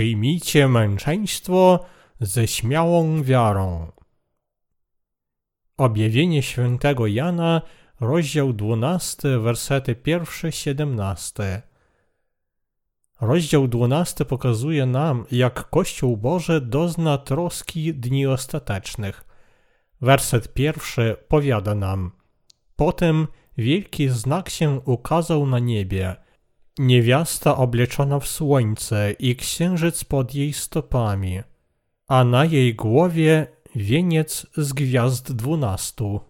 Przyjmijcie męczeństwo ze śmiałą wiarą. Objawienie świętego Jana, rozdział 12, wersety 1-17. Rozdział 12 pokazuje nam, jak Kościół Boży dozna troski dni ostatecznych. Werset pierwszy powiada nam: Potem wielki znak się ukazał na niebie. Niewiasta obleczona w słońce i księżyc pod jej stopami, a na jej głowie wieniec z gwiazd dwunastu.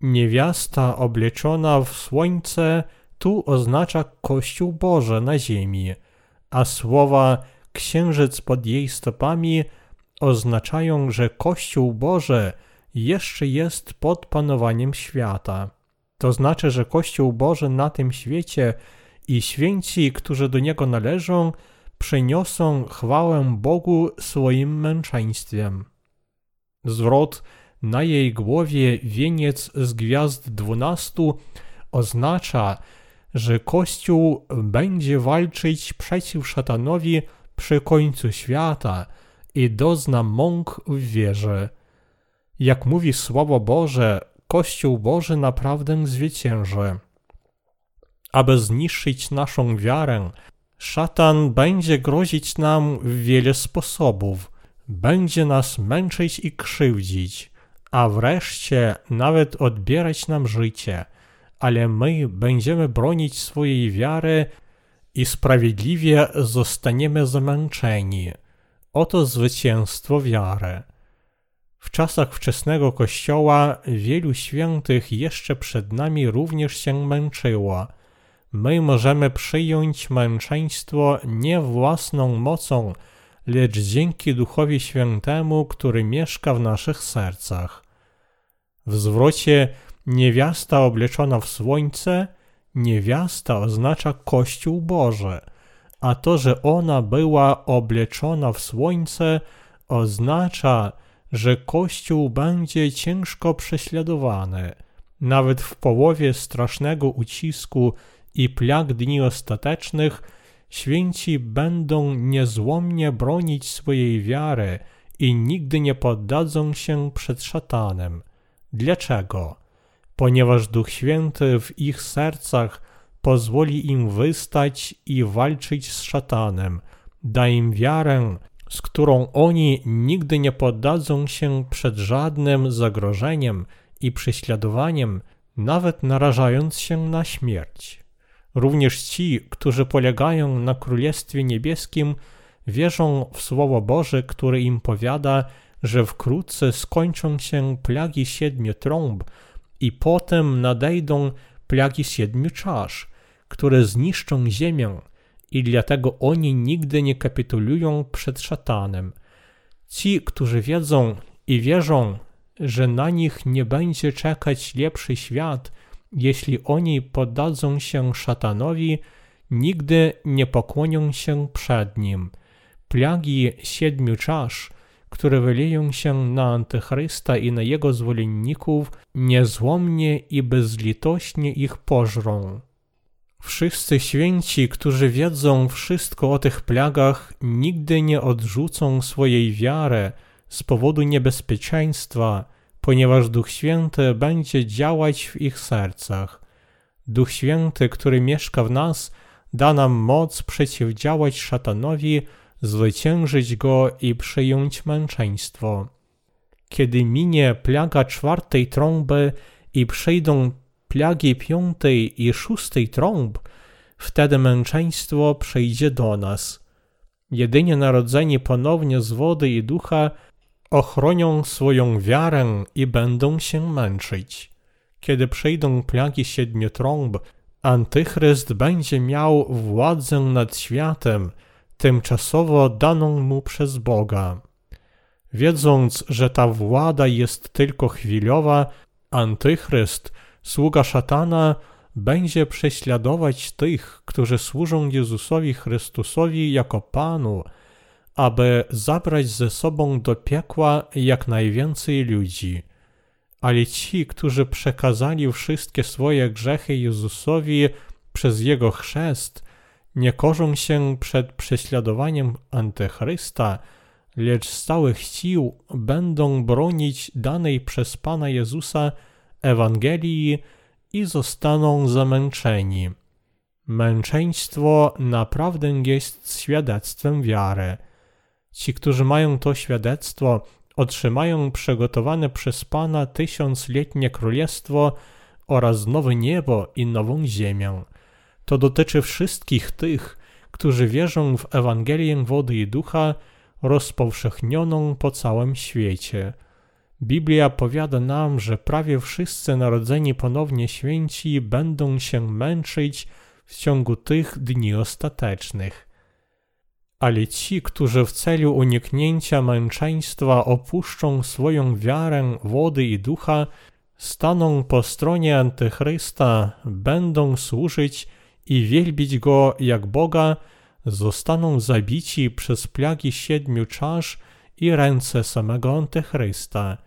Niewiasta obleczona w słońce tu oznacza Kościół Boże na ziemi, a słowa księżyc pod jej stopami oznaczają, że Kościół Boże jeszcze jest pod panowaniem świata. To znaczy, że Kościół Boży na tym świecie i święci, którzy do niego należą, przyniosą chwałę Bogu swoim męczeństwem. Zwrot na jej głowie wieniec z gwiazd dwunastu oznacza, że Kościół będzie walczyć przeciw szatanowi przy końcu świata i dozna mąk w wierze. Jak mówi Słowo Boże, Kościół Boży naprawdę zwycięży. Aby zniszczyć naszą wiarę, szatan będzie grozić nam w wiele sposobów. Będzie nas męczyć i krzywdzić, a wreszcie nawet odbierać nam życie – ale my będziemy bronić swojej wiary i sprawiedliwie zostaniemy zamęczeni. Oto zwycięstwo wiary. W czasach wczesnego Kościoła wielu świętych jeszcze przed nami również się męczyło. My możemy przyjąć męczeństwo nie własną mocą, lecz dzięki Duchowi Świętemu, który mieszka w naszych sercach. W zwrocie Niewiasta obleczona w słońce, niewiasta oznacza Kościół Boży, a to, że ona była obleczona w słońce, oznacza, że Kościół będzie ciężko prześladowany. Nawet w połowie strasznego ucisku i plag dni ostatecznych, święci będą niezłomnie bronić swojej wiary i nigdy nie poddadzą się przed szatanem. Dlaczego? ponieważ Duch Święty w ich sercach pozwoli im wystać i walczyć z szatanem, da im wiarę, z którą oni nigdy nie poddadzą się przed żadnym zagrożeniem i prześladowaniem, nawet narażając się na śmierć. Również ci, którzy polegają na Królestwie Niebieskim, wierzą w Słowo Boże, które im powiada, że wkrótce skończą się plagi siedmiu trąb, i potem nadejdą plagi siedmiu czasz, które zniszczą ziemię i dlatego oni nigdy nie kapitulują przed szatanem. Ci, którzy wiedzą i wierzą, że na nich nie będzie czekać lepszy świat, jeśli oni poddadzą się szatanowi, nigdy nie pokłonią się przed nim. Plagi siedmiu czasz które wyleją się na Antychrysta i na jego zwolenników, niezłomnie i bezlitośnie ich pożrą. Wszyscy święci, którzy wiedzą wszystko o tych plagach, nigdy nie odrzucą swojej wiary z powodu niebezpieczeństwa, ponieważ Duch Święty będzie działać w ich sercach. Duch Święty, który mieszka w nas, da nam moc przeciwdziałać szatanowi, zwyciężyć go i przyjąć męczeństwo. Kiedy minie plaga czwartej trąby i przyjdą plagi piątej i szóstej trąb, wtedy męczeństwo przyjdzie do nas. Jedynie narodzeni ponownie z wody i ducha ochronią swoją wiarę i będą się męczyć. Kiedy przyjdą plagi siedmiu trąb, Antychryst będzie miał władzę nad światem – tymczasowo daną mu przez Boga. Wiedząc, że ta włada jest tylko chwilowa, Antychryst, sługa szatana, będzie prześladować tych, którzy służą Jezusowi Chrystusowi jako Panu, aby zabrać ze sobą do piekła jak najwięcej ludzi. Ale ci, którzy przekazali wszystkie swoje grzechy Jezusowi przez Jego chrzest, nie korzą się przed prześladowaniem Antychrysta, lecz z całych sił będą bronić danej przez Pana Jezusa Ewangelii i zostaną zamęczeni. Męczeństwo naprawdę jest świadectwem wiary. Ci, którzy mają to świadectwo, otrzymają przygotowane przez Pana tysiącletnie królestwo oraz nowe niebo i nową ziemię. To dotyczy wszystkich tych, którzy wierzą w Ewangelię wody i ducha rozpowszechnioną po całym świecie. Biblia powiada nam, że prawie wszyscy narodzeni ponownie święci będą się męczyć w ciągu tych dni ostatecznych. Ale ci, którzy w celu uniknięcia męczeństwa opuszczą swoją wiarę wody i ducha, staną po stronie Antychrysta, będą służyć i wielbić Go jak Boga, zostaną zabici przez plagi siedmiu czasz i ręce samego Antychrysta.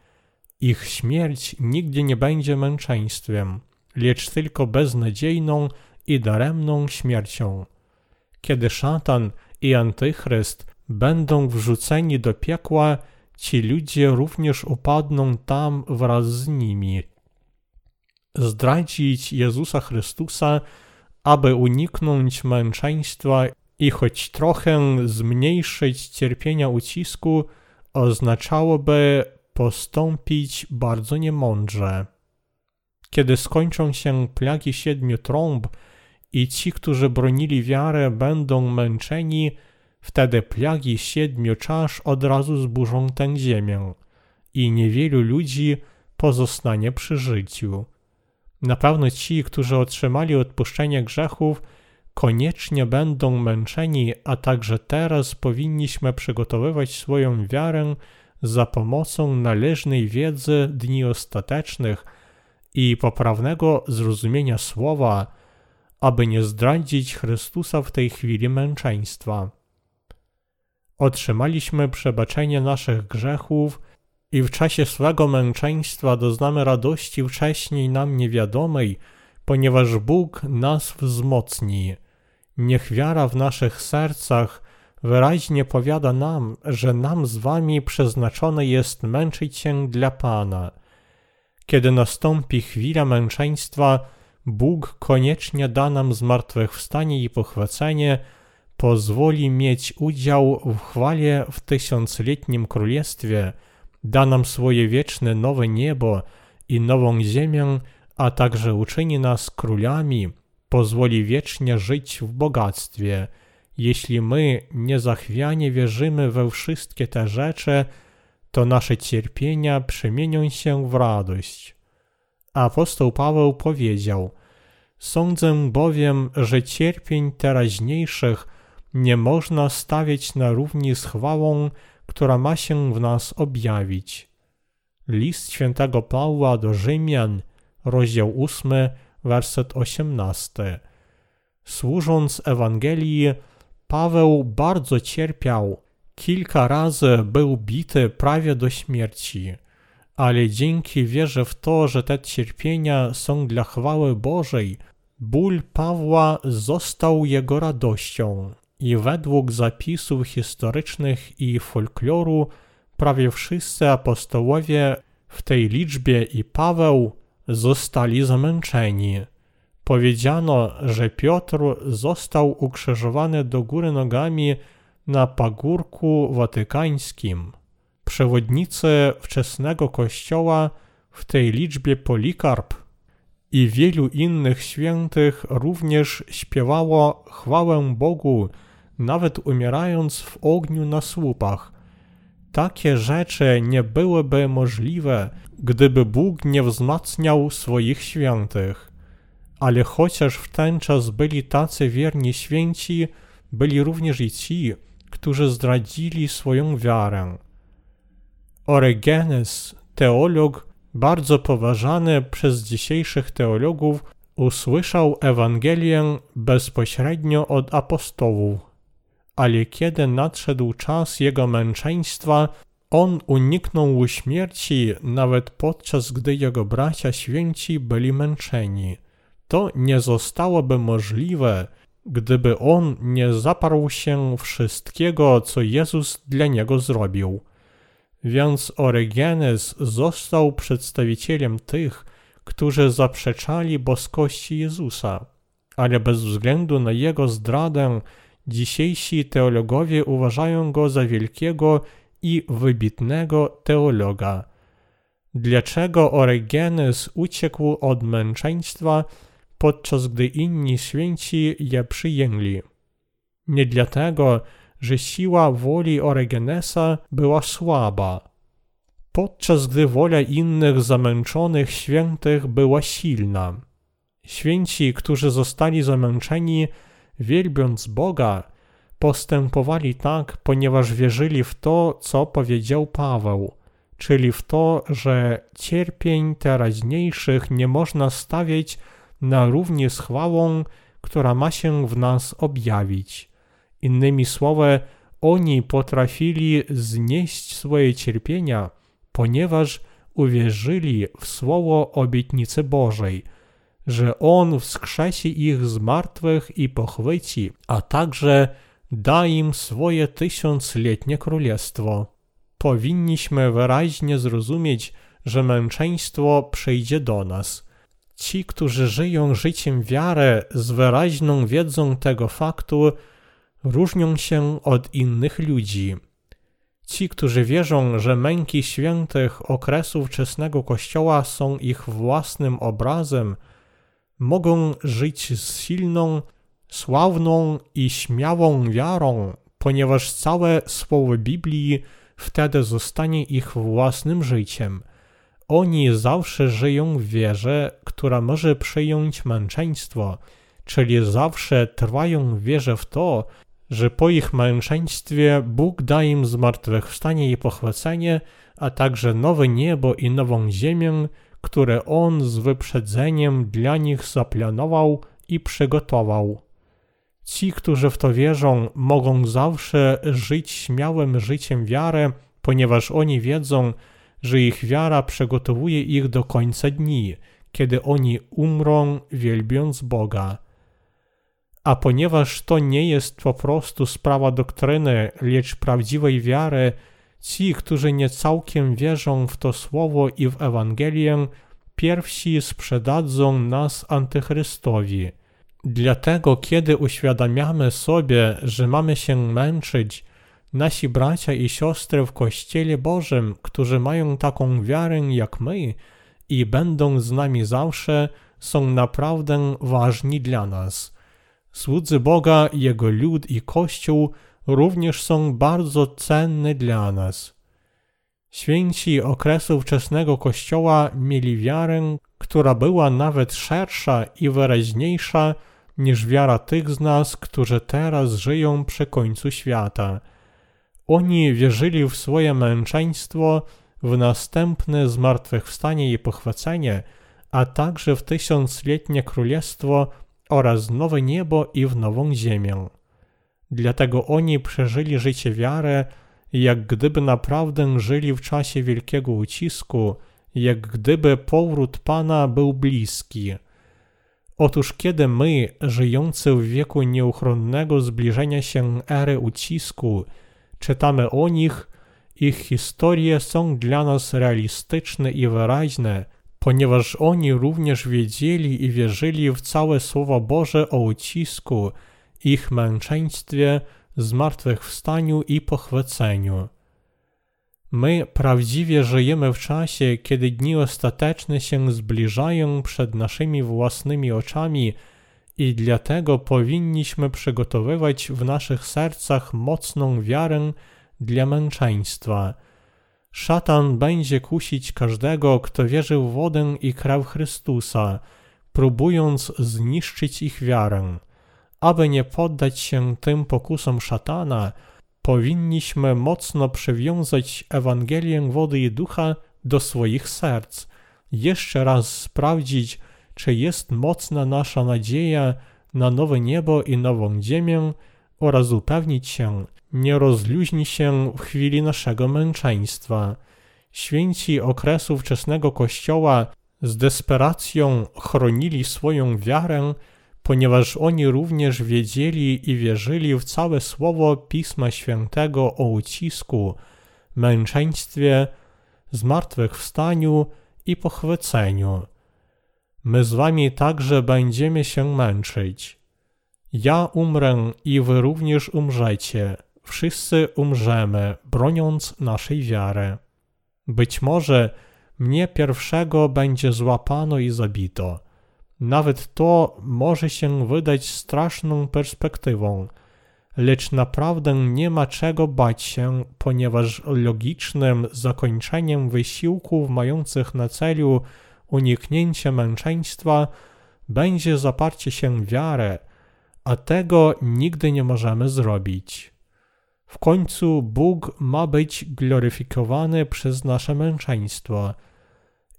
Ich śmierć nigdy nie będzie męczeństwem, lecz tylko beznadziejną i daremną śmiercią. Kiedy szatan i Antychryst będą wrzuceni do piekła, ci ludzie również upadną tam wraz z nimi. Zdradzić Jezusa Chrystusa, aby uniknąć męczeństwa i choć trochę zmniejszyć cierpienia ucisku, oznaczałoby postąpić bardzo niemądrze. Kiedy skończą się plagi siedmiu trąb i ci, którzy bronili wiarę, będą męczeni, wtedy plagi siedmiu czasz od razu zburzą tę ziemię i niewielu ludzi pozostanie przy życiu. Na pewno ci, którzy otrzymali odpuszczenie grzechów, koniecznie będą męczeni, a także teraz powinniśmy przygotowywać swoją wiarę za pomocą należnej wiedzy dni ostatecznych i poprawnego zrozumienia słowa, aby nie zdradzić Chrystusa w tej chwili męczeństwa. Otrzymaliśmy przebaczenie naszych grzechów i w czasie swego męczeństwa doznamy radości wcześniej nam niewiadomej, ponieważ Bóg nas wzmocni. Niech wiara w naszych sercach wyraźnie powiada nam, że nam z wami przeznaczone jest męczyć się dla Pana. Kiedy nastąpi chwila męczeństwa, Bóg koniecznie da nam zmartwychwstanie i pochwycenie, pozwoli mieć udział w chwale w tysiącletnim królestwie, da nam swoje wieczne nowe niebo i nową ziemię, a także uczyni nas królami, pozwoli wiecznie żyć w bogactwie. Jeśli my niezachwianie wierzymy we wszystkie te rzeczy, to nasze cierpienia przemienią się w radość. Apostoł Paweł powiedział: Sądzę bowiem, że cierpień teraźniejszych nie można stawiać na równi z chwałą, która ma się w nas objawić. List świętego Pawła do Rzymian, rozdział 8, werset 18. Służąc Ewangelii, Paweł bardzo cierpiał. Kilka razy był bity prawie do śmierci, ale dzięki wierze w to, że te cierpienia są dla chwały Bożej, ból Pawła został jego radością i według zapisów historycznych i folkloru prawie wszyscy apostołowie w tej liczbie i Paweł zostali zamęczeni. Powiedziano, że Piotr został ukrzyżowany do góry nogami na pagórku watykańskim. Przewodnicy wczesnego kościoła, w tej liczbie Polikarp i wielu innych świętych również śpiewało chwałę Bogu, nawet umierając w ogniu na słupach. Takie rzeczy nie byłyby możliwe, gdyby Bóg nie wzmacniał swoich świętych. Ale chociaż w ten czas byli tacy wierni święci, byli również i ci, którzy zdradzili swoją wiarę. Oregenes, teolog, bardzo poważany przez dzisiejszych teologów, usłyszał Ewangelię bezpośrednio od apostołów. Ale kiedy nadszedł czas jego męczeństwa, on uniknął śmierci nawet podczas gdy jego bracia święci byli męczeni. To nie zostałoby możliwe, gdyby on nie zaparł się wszystkiego, co Jezus dla niego zrobił. Więc Orygenes został przedstawicielem tych, którzy zaprzeczali boskości Jezusa, ale bez względu na jego zdradę dzisiejsi teologowie uważają go za wielkiego i wybitnego teologa. Dlaczego Orygenes uciekł od męczeństwa, podczas gdy inni święci je przyjęli? Nie dlatego, że siła woli Orygenesa była słaba, podczas gdy wola innych zamęczonych świętych była silna. Święci, którzy zostali zamęczeni, wielbiąc Boga, postępowali tak, ponieważ wierzyli w to, co powiedział Paweł, czyli w to, że cierpień teraźniejszych nie można stawiać na równi z chwałą, która ma się w nas objawić. Innymi słowy, oni potrafili znieść swoje cierpienia, ponieważ uwierzyli w słowo obietnicy Bożej, że On wskrzesi ich z martwych i pochwyci, a także da im swoje tysiącletnie królestwo. Powinniśmy wyraźnie zrozumieć, że męczeństwo przyjdzie do nas. Ci, którzy żyją życiem wiary z wyraźną wiedzą tego faktu, różnią się od innych ludzi. Ci, którzy wierzą, że męki świętych okresu wczesnego Kościoła są ich własnym obrazem, mogą żyć z silną, sławną i śmiałą wiarą, ponieważ całe słowo Biblii wtedy zostanie ich własnym życiem. Oni zawsze żyją w wierze, która może przyjąć męczeństwo, czyli zawsze trwają w wierze w to, że po ich męczeństwie Bóg da im zmartwychwstanie i pochwycenie, a także nowe niebo i nową ziemię, które On z wyprzedzeniem dla nich zaplanował i przygotował. Ci, którzy w to wierzą, mogą zawsze żyć śmiałym życiem wiary, ponieważ oni wiedzą, że ich wiara przygotowuje ich do końca dni, kiedy oni umrą, wielbiąc Boga. A ponieważ to nie jest po prostu sprawa doktryny, lecz prawdziwej wiary, ci, którzy nie całkiem wierzą w to słowo i w Ewangelię, pierwsi sprzedadzą nas Antychrystowi. Dlatego, kiedy uświadamiamy sobie, że mamy się męczyć, nasi bracia i siostry w Kościele Bożym, którzy mają taką wiarę jak my i będą z nami zawsze, są naprawdę ważni dla nas. Słudzy Boga, Jego lud i Kościół również są bardzo cenne dla nas. Święci okresu wczesnego Kościoła mieli wiarę, która była nawet szersza i wyraźniejsza niż wiara tych z nas, którzy teraz żyją przy końcu świata. Oni wierzyli w swoje męczeństwo, w następne zmartwychwstanie i pochwycenie, a także w tysiącletnie królestwo oraz nowe niebo i w nową ziemię. Dlatego oni przeżyli życie wiary, jak gdyby naprawdę żyli w czasie wielkiego ucisku, jak gdyby powrót Pana był bliski. Otóż kiedy my, żyjący w wieku nieuchronnego zbliżenia się ery ucisku, czytamy o nich, ich historie są dla nas realistyczne i wyraźne, ponieważ oni również wiedzieli i wierzyli w całe Słowo Boże o ucisku, ich męczeństwie, zmartwychwstaniu i pochwyceniu. My prawdziwie żyjemy w czasie, kiedy dni ostateczne się zbliżają przed naszymi własnymi oczami i dlatego powinniśmy przygotowywać w naszych sercach mocną wiarę dla męczeństwa. Szatan będzie kusić każdego, kto wierzy w wodę i krew Chrystusa, próbując zniszczyć ich wiarę. Aby nie poddać się tym pokusom szatana, powinniśmy mocno przywiązać Ewangelię wody i ducha do swoich serc, jeszcze raz sprawdzić, czy jest mocna nasza nadzieja na nowe niebo i nową ziemię oraz upewnić się, nie rozluźni się w chwili naszego męczeństwa. Święci okresu wczesnego Kościoła z desperacją chronili swoją wiarę, ponieważ oni również wiedzieli i wierzyli w całe słowo Pisma Świętego o ucisku, męczeństwie, zmartwychwstaniu i pochwyceniu. My z wami także będziemy się męczyć. Ja umrę i wy również umrzecie. Wszyscy umrzemy, broniąc naszej wiary. Być może mnie pierwszego będzie złapano i zabito. Nawet to może się wydać straszną perspektywą, lecz naprawdę nie ma czego bać się, ponieważ logicznym zakończeniem wysiłków mających na celu uniknięcie męczeństwa będzie zaparcie się w wiarę, a tego nigdy nie możemy zrobić. W końcu Bóg ma być gloryfikowany przez nasze męczeństwo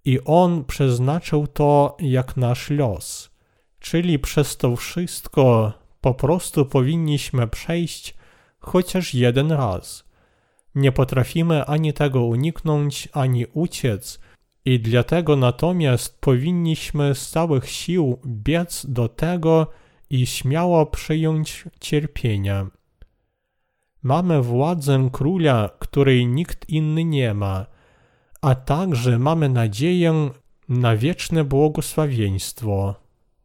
i On przeznaczył to jak nasz los. Czyli przez to wszystko po prostu powinniśmy przejść chociaż jeden raz. Nie potrafimy ani tego uniknąć, ani uciec, i dlatego natomiast powinniśmy z całych sił biec do tego i śmiało przyjąć cierpienia. Mamy władzę króla, której nikt inny nie ma, a także mamy nadzieję na wieczne błogosławieństwo.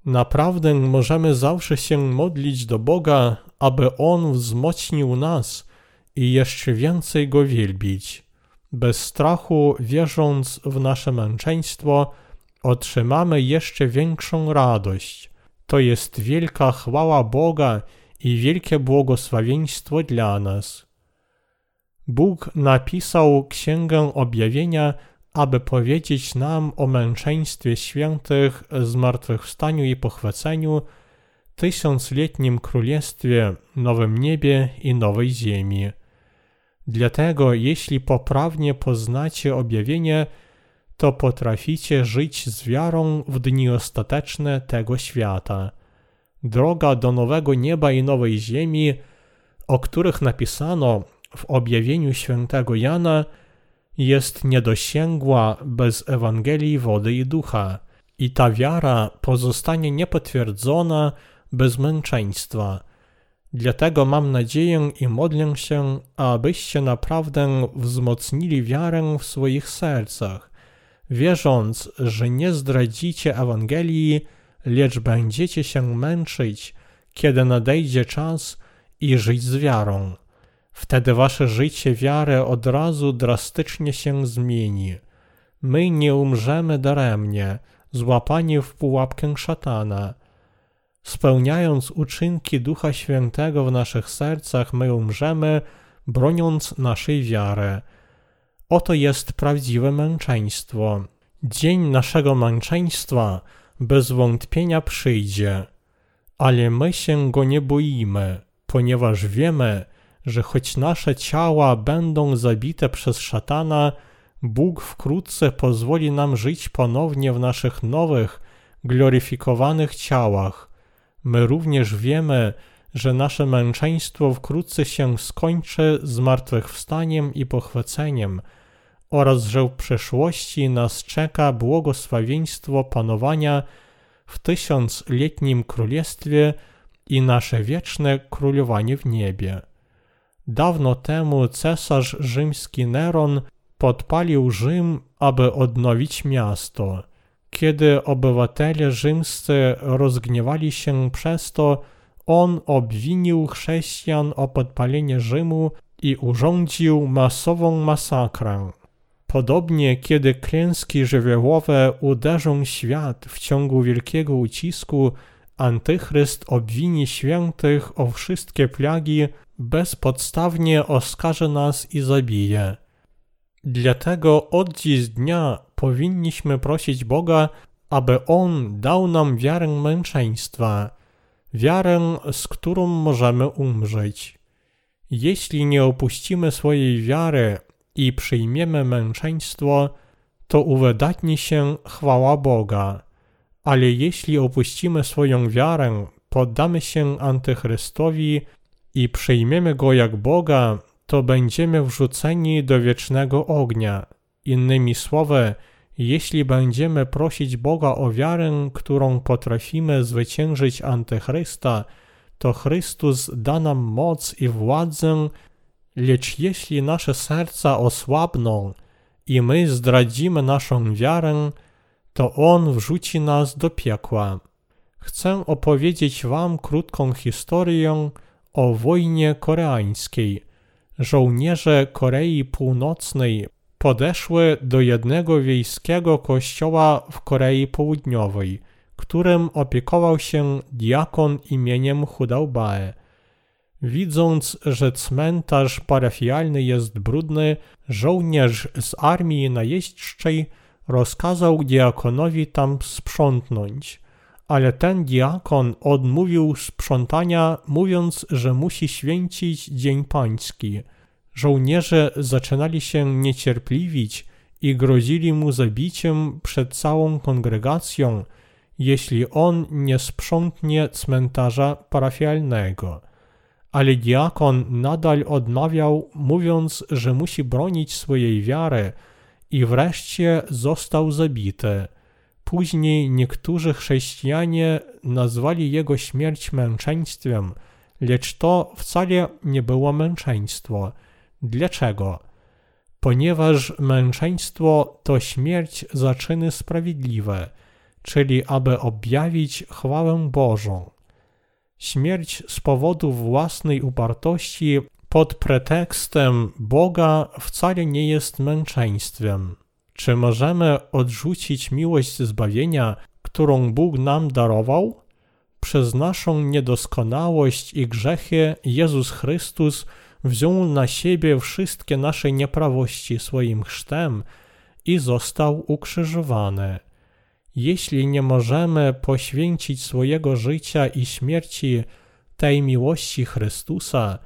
Naprawdę możemy zawsze się modlić do Boga, aby On wzmocnił nas i jeszcze więcej Go wielbić. Bez strachu, wierząc w nasze męczeństwo, otrzymamy jeszcze większą radość. To jest wielka chwała Boga i wielkie błogosławieństwo dla nas. Bóg napisał Księgę Objawienia, aby powiedzieć nam o męczeństwie świętych, zmartwychwstaniu i pochwyceniu, tysiącletnim królestwie, nowym niebie i nowej ziemi. Dlatego, jeśli poprawnie poznacie objawienie, to potraficie żyć z wiarą w dni ostateczne tego świata. Droga do nowego nieba i nowej ziemi, o których napisano w objawieniu świętego Jana, jest niedosięgła bez Ewangelii wody i ducha, i ta wiara pozostanie niepotwierdzona bez męczeństwa. Dlatego mam nadzieję i modlę się, abyście naprawdę wzmocnili wiarę w swoich sercach, wierząc, że nie zdradzicie Ewangelii, lecz będziecie się męczyć, kiedy nadejdzie czas i żyć z wiarą. Wtedy wasze życie wiary od razu drastycznie się zmieni. My nie umrzemy daremnie, złapani w pułapkę szatana. Spełniając uczynki Ducha Świętego w naszych sercach, my umrzemy, broniąc naszej wiary. Oto jest prawdziwe męczeństwo. Dzień naszego męczeństwa bez wątpienia przyjdzie, ale my się go nie boimy, ponieważ wiemy, że choć nasze ciała będą zabite przez szatana, Bóg wkrótce pozwoli nam żyć ponownie w naszych nowych, gloryfikowanych ciałach. My również wiemy, że nasze męczeństwo wkrótce się skończy zmartwychwstaniem i pochwyceniem oraz że w przyszłości nas czeka błogosławieństwo panowania w tysiącletnim królestwie i nasze wieczne królowanie w niebie. Dawno temu cesarz rzymski Neron podpalił Rzym, aby odnowić miasto. Kiedy obywatele rzymscy rozgniewali się przez to, on obwinił chrześcijan o podpalenie Rzymu i urządził masową masakrę. Podobnie, kiedy klęski żywiołowe uderzą świat w ciągu wielkiego ucisku, Antychryst obwini świętych o wszystkie plagi, bezpodstawnie oskarży nas i zabije. Dlatego od dziś dnia powinniśmy prosić Boga, aby On dał nam wiarę męczeństwa, wiarę, z którą możemy umrzeć. Jeśli nie opuścimy swojej wiary i przyjmiemy męczeństwo, to uwydatni się chwała Boga. Ale jeśli opuścimy swoją wiarę, poddamy się Antychrystowi i przyjmiemy Go jak Boga, to będziemy wrzuceni do wiecznego ognia. Innymi słowy, jeśli będziemy prosić Boga o wiarę, którą potrafimy zwyciężyć Antychrysta, to Chrystus da nam moc i władzę, lecz jeśli nasze serca osłabną i my zdradzimy naszą wiarę, to On wrzuci nas do piekła. Chcę opowiedzieć Wam krótką historię o wojnie koreańskiej. Żołnierze Korei Północnej podeszły do jednego wiejskiego kościoła w Korei Południowej, którym opiekował się diakon imieniem Hudalbae. Widząc, że cmentarz parafialny jest brudny, żołnierz z armii najeźdźczej rozkazał diakonowi tam sprzątnąć. Ale ten diakon odmówił sprzątania, mówiąc, że musi święcić Dzień Pański. Żołnierze zaczynali się niecierpliwić i grozili mu zabiciem przed całą kongregacją, jeśli on nie sprzątnie cmentarza parafialnego. Ale diakon nadal odmawiał, mówiąc, że musi bronić swojej wiary i wreszcie został zabity. Później niektórzy chrześcijanie nazwali jego śmierć męczeństwem, lecz to wcale nie było męczeństwo. Dlaczego? Ponieważ męczeństwo to śmierć za czyny sprawiedliwe, czyli aby objawić chwałę Bożą. Śmierć z powodu własnej upartości pod pretekstem Boga wcale nie jest męczeństwem. Czy możemy odrzucić miłość zbawienia, którą Bóg nam darował? Przez naszą niedoskonałość i grzechy Jezus Chrystus wziął na siebie wszystkie nasze nieprawości swoim chrztem i został ukrzyżowany. Jeśli nie możemy poświęcić swojego życia i śmierci tej miłości Chrystusa,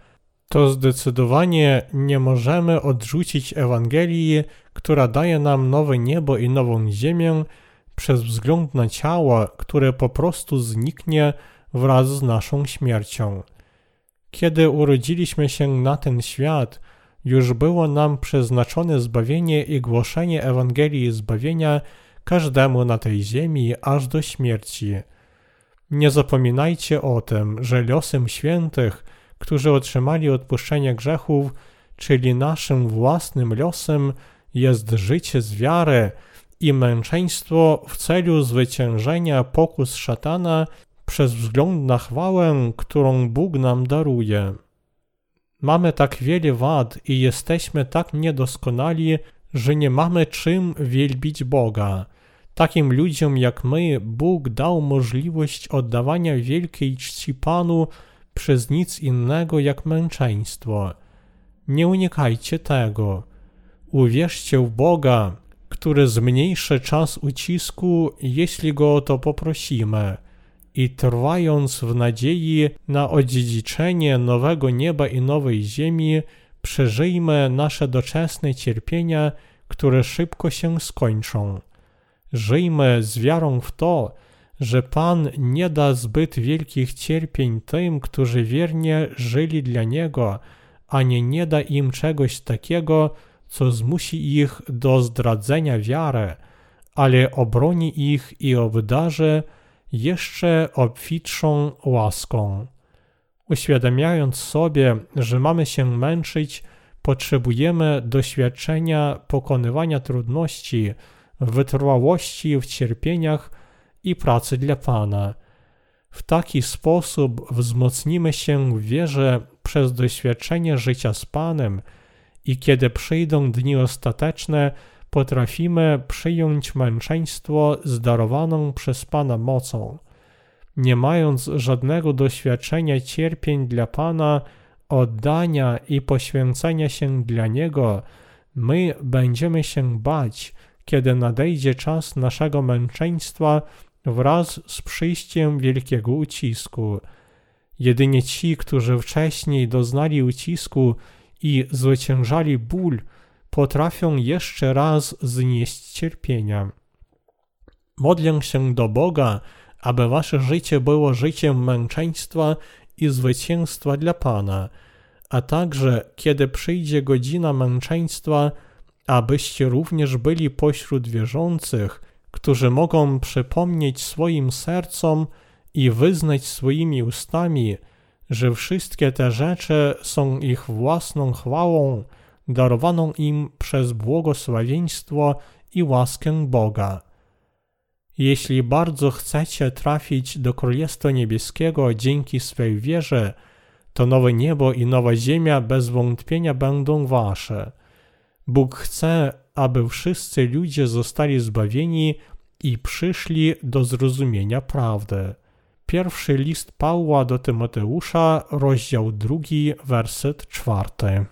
to zdecydowanie nie możemy odrzucić Ewangelii, która daje nam nowe niebo i nową ziemię, przez wzgląd na ciało, które po prostu zniknie wraz z naszą śmiercią. Kiedy urodziliśmy się na ten świat, już było nam przeznaczone zbawienie i głoszenie Ewangelii zbawienia każdemu na tej ziemi aż do śmierci. Nie zapominajcie o tym, że losem świętych, którzy otrzymali odpuszczenie grzechów, czyli naszym własnym losem, jest życie z wiary i męczeństwo w celu zwyciężenia pokus szatana przez wzgląd na chwałę, którą Bóg nam daruje. Mamy tak wiele wad i jesteśmy tak niedoskonali, że nie mamy czym wielbić Boga. Takim ludziom jak my Bóg dał możliwość oddawania wielkiej czci Panu przez nic innego jak męczeństwo. Nie unikajcie tego. Uwierzcie w Boga, który zmniejszy czas ucisku, jeśli go o to poprosimy i trwając w nadziei na odziedziczenie nowego nieba i nowej ziemi, przeżyjmy nasze doczesne cierpienia, które szybko się skończą. Żyjmy z wiarą w to, że Pan nie da zbyt wielkich cierpień tym, którzy wiernie żyli dla Niego, ani nie da im czegoś takiego, co zmusi ich do zdradzenia wiary, ale obroni ich i obdarzy jeszcze obfitszą łaską. Uświadamiając sobie, że mamy się męczyć, potrzebujemy doświadczenia pokonywania trudności, wytrwałości w cierpieniach i pracy dla Pana. W taki sposób wzmocnimy się w wierze przez doświadczenie życia z Panem i kiedy przyjdą dni ostateczne, potrafimy przyjąć męczeństwo z darowaną przez Pana mocą. Nie mając żadnego doświadczenia cierpień dla Pana, oddania i poświęcenia się dla Niego, my będziemy się bać, kiedy nadejdzie czas naszego męczeństwa wraz z przyjściem wielkiego ucisku. Jedynie ci, którzy wcześniej doznali ucisku i zwyciężali ból, potrafią jeszcze raz znieść cierpienia. Modlę się do Boga, aby wasze życie było życiem męczeństwa i zwycięstwa dla Pana, a także kiedy przyjdzie godzina męczeństwa, abyście również byli pośród wierzących, którzy mogą przypomnieć swoim sercom i wyznać swoimi ustami, że wszystkie te rzeczy są ich własną chwałą, darowaną im przez błogosławieństwo i łaskę Boga. Jeśli bardzo chcecie trafić do Królestwa Niebieskiego dzięki swej wierze, to nowe niebo i nowa ziemia bez wątpienia będą wasze. Bóg chce, aby wszyscy ludzie zostali zbawieni i przyszli do zrozumienia prawdy. Pierwszy list Pawła do Tymoteusza, rozdział drugi, werset czwarty.